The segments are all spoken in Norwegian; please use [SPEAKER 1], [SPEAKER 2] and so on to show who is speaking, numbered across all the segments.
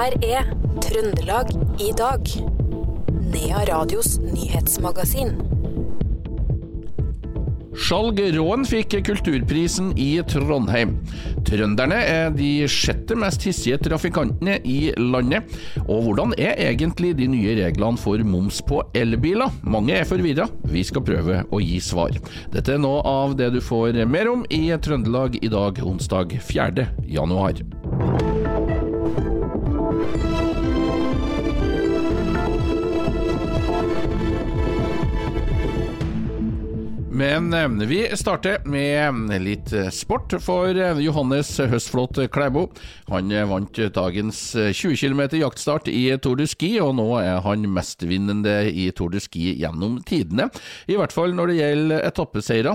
[SPEAKER 1] her er Trøndelag i dag. Nea Radios nyhetsmagasin.
[SPEAKER 2] Skjalg Råen fikk Kulturprisen i Trondheim. Trønderne er de sjette mest hissige trafikantene i landet. Og hvordan er egentlig de nye reglene for moms på elbiler? Mange er forvirra. Vi skal prøve å gi svar. Dette er noe av det du får mer om i Trøndelag i dag, onsdag 4. januar. Men eh, vi starter med litt eh, sport for eh, Johannes Høstflot Klæbo. Han vant dagens 20 km jaktstart i Tour de Ski, og nå er han mestvinnende i Tour de Ski gjennom tidene. I hvert fall når det gjelder etappeseiere.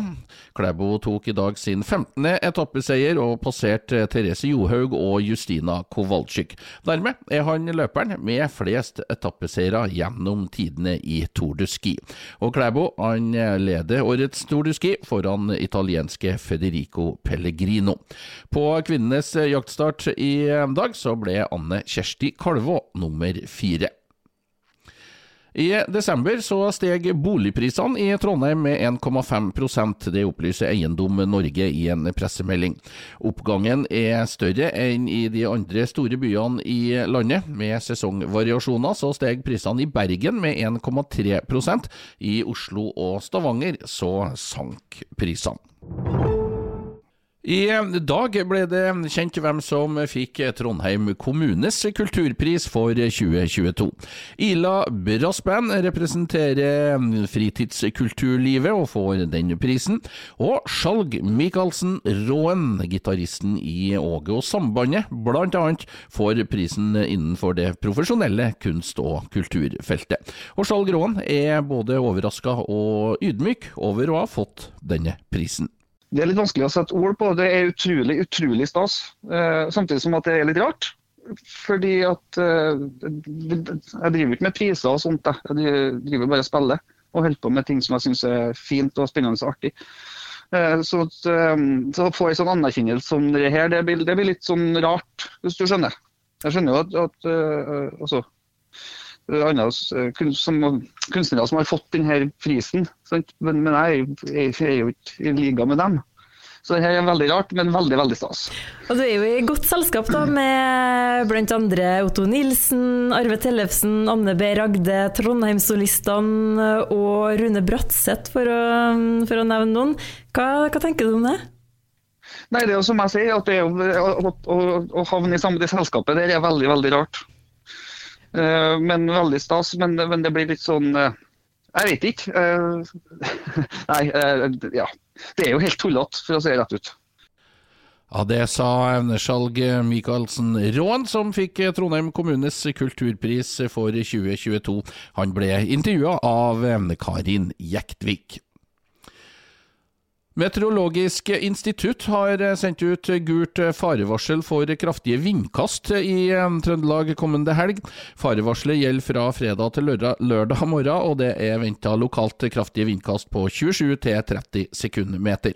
[SPEAKER 2] Klæbo tok i dag sin 15. etappeseier og passerte Therese Johaug og Justina Kowalczyk. Dermed er han løperen med flest etappeseiere gjennom tidene i Tour de Ski. Og Klæbo han leder årets De foran italienske Federico Pellegrino. På kvinnenes jaktstart i dag så ble Anne Kjersti Kalvå nummer fire. I desember så steg boligprisene i Trondheim med 1,5% Det opplyser Eiendom Norge i en pressemelding. Oppgangen er større enn i de andre store byene i landet. Med sesongvariasjoner så steg prisene i Bergen med 1,3% I Oslo og Stavanger så sank prisene. I dag ble det kjent hvem som fikk Trondheim kommunes kulturpris for 2022. Ila Brassband representerer fritidskulturlivet og får den prisen. Og Skjalg Michaelsen Råen, gitaristen i Åge og Sambandet, annet, får prisen innenfor det profesjonelle kunst- og kulturfeltet. Og Skjalg Råen er både overraska og ydmyk over å ha fått denne prisen.
[SPEAKER 3] Det er litt vanskelig å sette ord på. Det er utrolig, utrolig stas. Eh, samtidig som at det er litt rart. Fordi at eh, jeg driver ikke med priser og sånt. Jeg driver bare og spiller. Og holder på med ting som jeg syns er fint og spennende og artig. Eh, så, å få en sånn anerkjennelse som det her, det blir, det blir, litt sånn rart, hvis du skjønner. Jeg skjønner jo at, at altså, andre som, kunstnere som har fått denne prisen. Men, men jeg, jeg, jeg, er jo ikke i liga med dem. Så det her er veldig rart, men veldig veldig stas.
[SPEAKER 4] Og Du er jo i godt selskap da, med bl.a. Otto Nilsen, Arve Tellefsen, Anne B. Ragde, Trondheimssolistene og Rune Bratseth, for å, for å nevne noen. Hva, hva, tenker du om det?
[SPEAKER 3] Nei, det er jo som jeg sier, at det er, å, å, å havne i samme selskapet det er veldig, veldig rart. Uh, men veldig stas. Men, men, det blir litt sånn uh, Jeg vet ikke. Uh, nei, ja. Det er jo helt tullete, for å si det rett ut.
[SPEAKER 2] Ja, Det sa Skjalg Michaelsen Råen, som fikk Trondheim kommunes kulturpris for 2022. Han ble intervjua av Karin Jektvik. Meteorologisk institutt har sendt ut gult farevarsel for kraftige vindkast i Trøndelag kommende helg. Farevarselet gjelder fra fredag til lørdag, morgen, og det er venta lokalt kraftige vindkast på 27 30 sekundmeter.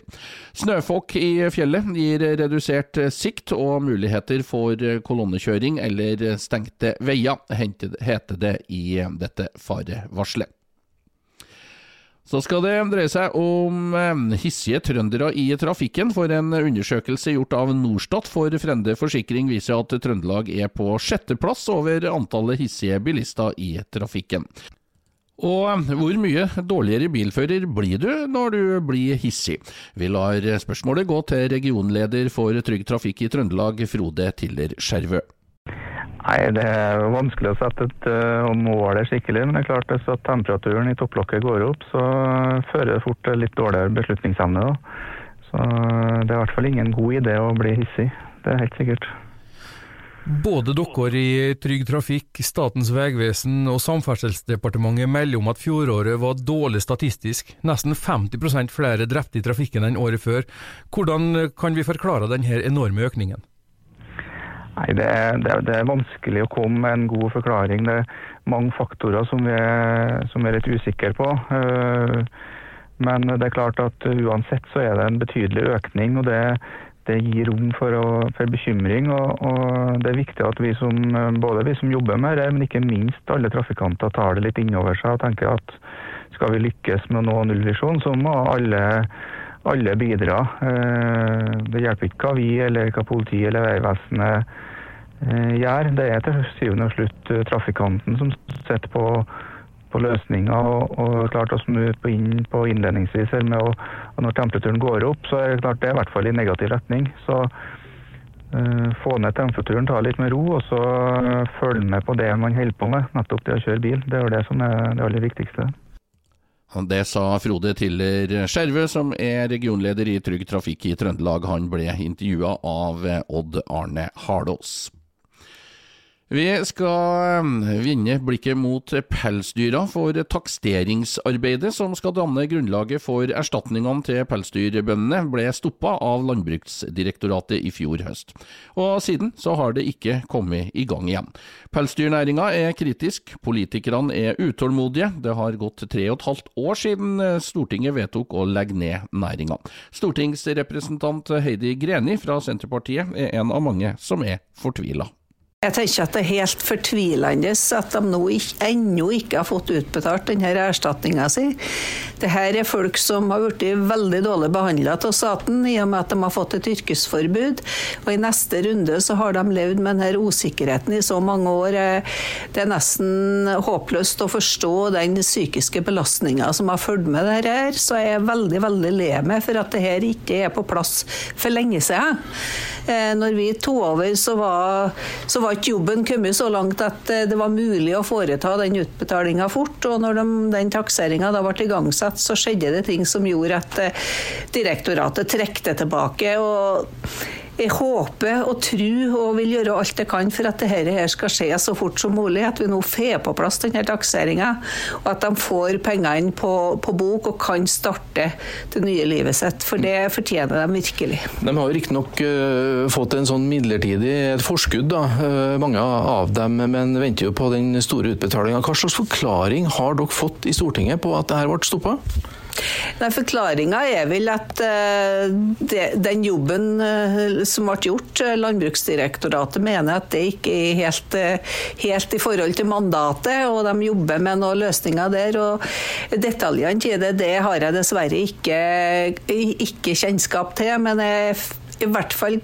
[SPEAKER 2] Snøfokk i fjellet gir redusert sikt og muligheter for kolonnekjøring eller stengte veier, heter det i dette farevarselet. Så skal det dreie seg om eh, hissige trøndere i trafikken, for en undersøkelse gjort av Norstat for Frende Forsikring viser at Trøndelag er på sjetteplass over antallet hissige bilister i trafikken. Og eh, hvor mye dårligere bilfører blir du når du blir hissig? Vi lar spørsmålet gå til regionleder for Trygg Trafikk i Trøndelag, Frode Tiller Skjervø.
[SPEAKER 5] Nei, Det er vanskelig å sette et uh, mål skikkelig, men det er klart at temperaturen i topplokket går opp, så fører det fort litt dårligere beslutningsevne. Da. Så det er i hvert fall ingen god idé å bli hissig. Det er helt sikkert.
[SPEAKER 6] Både dere i Trygg Trafikk, Statens vegvesen og Samferdselsdepartementet melder om at fjoråret var dårlig statistisk. Nesten 50% flere drepte i trafikken enn året før. Hvordan kan vi forklare denne enorme økningen?
[SPEAKER 5] Nei, det er, det, er, det er, vanskelig å komme med en god forklaring. Det er mange faktorer som vi er, som er litt usikre på. Eh, men det er klart at uansett så er det en betydelig økning. og det, det gir rom for, å, for bekymring. Og, og, Det er viktig at vi som, både vi som jobber med det, men ikke minst alle trafikanter tar det litt innover seg og tenker at skal vi lykkes med å nå nullvisjon, så må alle, alle bidra. Eh, det hjelper ikke hva vi eller hva politiet eller Vegvesenet eh, gjør. Det er til syvende og slutt trafikanten som sitter på på løsninger og, og klart å snu på, inn, på innledningsvis med å, Når temperaturen går opp, så er det klart det er i hvert fall i negativ retning. Så uh, få ned temperaturen, ta litt med ro, og så uh, følge med på det man holder på med. Nettopp det å kjøre bil. Det er det som er det aller viktigste.
[SPEAKER 2] Det sa Frode Tiller Skjerve, som er regionleder i Trygg Trafikk i Trøndelag. Han ble intervjua av Odd Arne Hardås. Vi skal eh, vinne blikket mot pelsdyra for taksteringsarbeidet som skal danne grunnlaget for erstatningene til pelsdyrbøndene, ble stoppa av Landbruksdirektoratet i fjor høst. Og siden så har det ikke kommet i gang igjen. Pelsdyrnæringa er kritisk, politikerne er utålmodige. Det har gått tre og et halvt år siden Stortinget vedtok å legge ned næringa. Stortingsrepresentant Heidi Greni fra Senterpartiet er en av mange som er fortvila.
[SPEAKER 7] Jeg tenker at det er helt fortvilende at de nå ennå ikke har fått utbetalt denne erstatninga si. Dette er folk som har blitt veldig dårlig behandla av staten i og med at de har fått et yrkesforbud. Og i neste runde så har de levd med denne usikkerheten i så mange år. Det er nesten håpløst å forstå den psykiske belastninga som har fulgt med det her. Så jeg er veldig, veldig lei meg for at dette ikke er på plass for lenge siden. Eh, når vi tok over, så var, så var ikke jobben kommet så langt at eh, det var mulig å foreta den utbetalinga fort. Og når de, den takseringa ble igangsatt, så skjedde det ting som gjorde at eh, direktoratet trekte tilbake. og jeg håper og tror og vil gjøre alt jeg kan for at dette skal skje så fort som mulig. At vi nå får på plass denne takseringa, og at de får pengene på, på, bok og kan starte det nye livet sitt. For det fortjener de virkelig.
[SPEAKER 8] De har riktignok uh, fått en sånn midlertidig et forskudd, da, uh, mange av dem, men venter jo på den store utbetalinga. Hva slags forklaring har dere fått i Stortinget på at dette ble stoppa?
[SPEAKER 7] Forklaringa er vel at uh, det, den jobben uh, som ble gjort, uh, Landbruksdirektoratet mener at det ikke er helt, helt, i forhold til mandatet, og de jobber med noen løsninger der. og Detaljene til det, det har jeg dessverre ikke, ikke kjennskap til, men jeg i hvert fall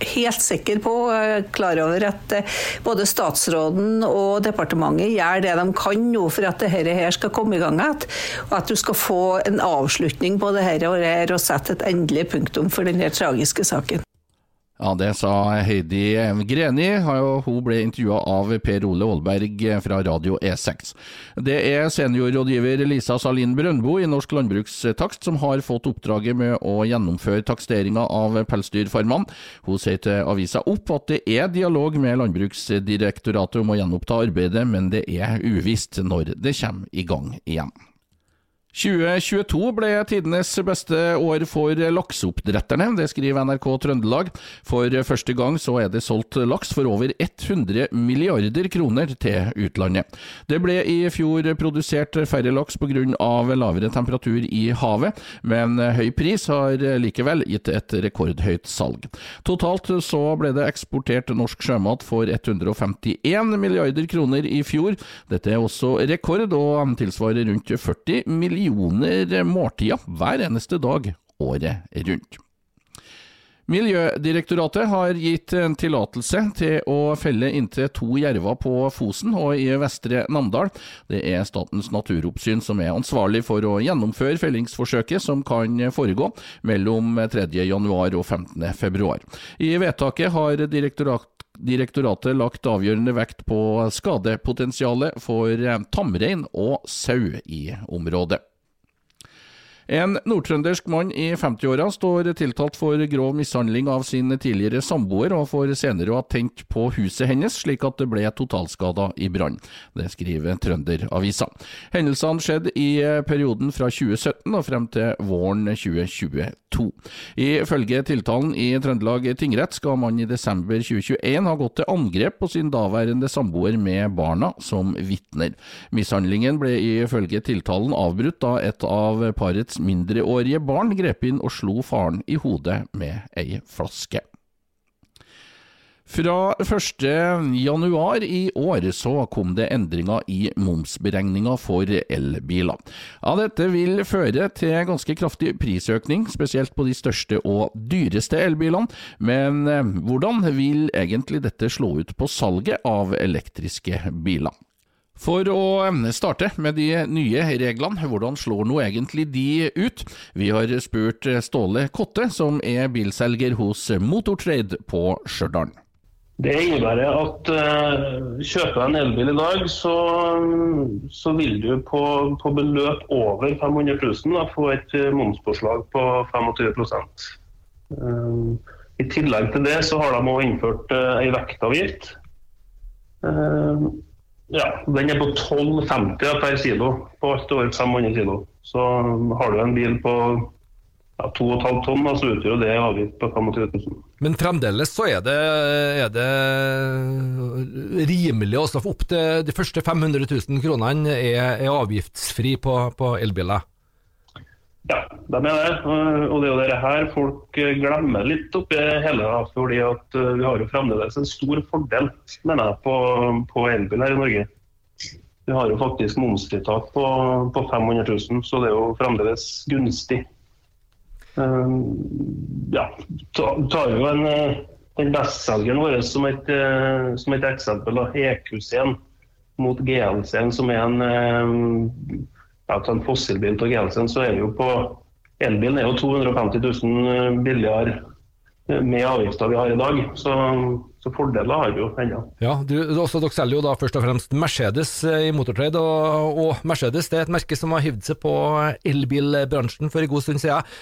[SPEAKER 7] helt sikker på og klar over at eh, både statsråden og departementet gjør det de kan nå for at dette her skal komme i gang igjen. Og at du skal få en avslutning på dette og sette et endelig punktum for denne tragiske saken.
[SPEAKER 2] Ja, det sa Heidi Greni. Hun ble intervjua av Per Ole Aalberg fra Radio E6. Det er seniorrådgiver Lisa Salin Brøndbo i Norsk Landbrukstakst som har fått oppdraget med å gjennomføre taksteringa av pelsdyrfarmene. Hun sier til avisa Opp at det er dialog med Landbruksdirektoratet om å gjenoppta arbeidet, men det er uvisst når det kommer i gang igjen. 2022 ble tidenes beste år for lakseoppdretterne, det skriver NRK Trøndelag. For første gang så er det solgt laks for over 100 milliarder kroner til utlandet. Det ble i fjor produsert færre laks pga. lavere temperatur i havet, men høy pris har likevel gitt et rekordhøyt salg. Totalt så ble det eksportert norsk sjømat for 151 milliarder kroner i fjor. Dette er også rekord, og tilsvarer rundt 40 millioner millioner måltider hver eneste dag året rundt. Miljødirektoratet har gitt en tillatelse til å felle inntil to jerver på Fosen og i Vestre Namdal. Det er Statens naturoppsyn som er ansvarlig for å gjennomføre fellingsforsøket, som kan foregå mellom 3.1 og 15.2. I vedtaket har direktoratet Direktoratet lagt avgjørende vekt på skadepotensialet for tamrein og sau i området. En nordtrøndersk mann i 50-åra står tiltalt for grov mishandling av sin tidligere samboer, og for senere å ha tent på huset hennes slik at det ble totalskada i brann. Det skriver Trønderavisa. Hendelsene skjedde i perioden fra 2017 og frem til våren 2022. Ifølge tiltalen i Trøndelag tingrett skal mannen i desember 2021 ha gått til angrep på sin daværende samboer med barna som vitner. Mishandlingen ble ifølge tiltalen avbrutt da et av parets hans mindreårige barn grep inn og slo faren i hodet med ei flaske. Fra 1. januar i år så kom det endringer i momsberegninga for elbiler. Ja, dette vil føre til ganske kraftig prisøkning, spesielt på de største og dyreste elbilene. Men eh, hvordan vil egentlig dette slå ut på salget av elektriske biler? For å eh, starte med de nye reglene, hvordan slår nå egentlig de ut? Vi har spurt Ståle Kotte, som er bilselger hos Motortrade på Stjørdal.
[SPEAKER 9] Det innebærer at uh, kjøper du en elbil i dag, så, så vil du på, på, beløp over 500 000 da, få et uh, momspåslag på 25 uh, I tillegg til det så har de også innført uh, ei vektavgift. Ja, den er på 12,50 per kilo på alt over 500 kilo. Så har du en bil på ja, 2,5 tonn, så utgjør det avgift på 25 000.
[SPEAKER 6] Men fremdeles så er det, er det rimelig også opp til de første 500 000 kronene er, er avgiftsfri på, på, elbiler?
[SPEAKER 9] Ja, de er det. Og det er jo det her folk glemmer litt oppi hele fordi at vi har jo fremdeles en stor fordel mener jeg, på, på elbil her i Norge. Vi har jo faktisk momsfritak på, på 500 000, så det er jo fremdeles gunstig. Ehm, ja, tar jo en, eh, den bestselgeren vår som et, eh, som et eksempel. EQC-en mot GLC-en, som er en, eh, til en fossilbil til GLC-en, så er det jo på Elbilen er jo 250 000 billigere med avgifter vi har i dag. Så, så fordeler har vi jo ennå.
[SPEAKER 6] Ja, du, også, dere selger jo da først og fremst Mercedes eh, i motortrade, og, og, Mercedes det er et merke som har hivd seg på elbilbransjen for en god stund siden.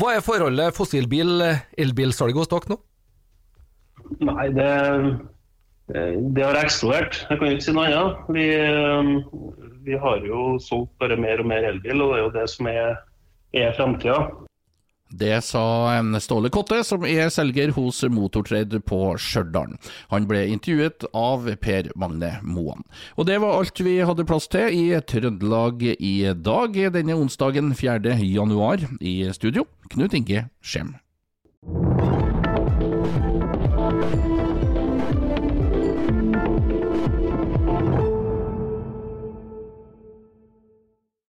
[SPEAKER 6] Hva er forholdet fossilbil-elbilsalget hos dere nå?
[SPEAKER 9] Nei, det, det har eksplodert. Jeg kan ikke si noe annet. Vi, eh, vi har jo solgt bare mer og mer elbil, og det er jo det som er, er framtida.
[SPEAKER 2] Det sa Ståle Kotte, som er selger hos Motortrade på Stjørdal. Han ble intervjuet av Per Magne Moan. Og det var alt vi hadde plass til i Trøndelag i dag, denne onsdagen 4. januar. I studio, Knut Inge Skjem.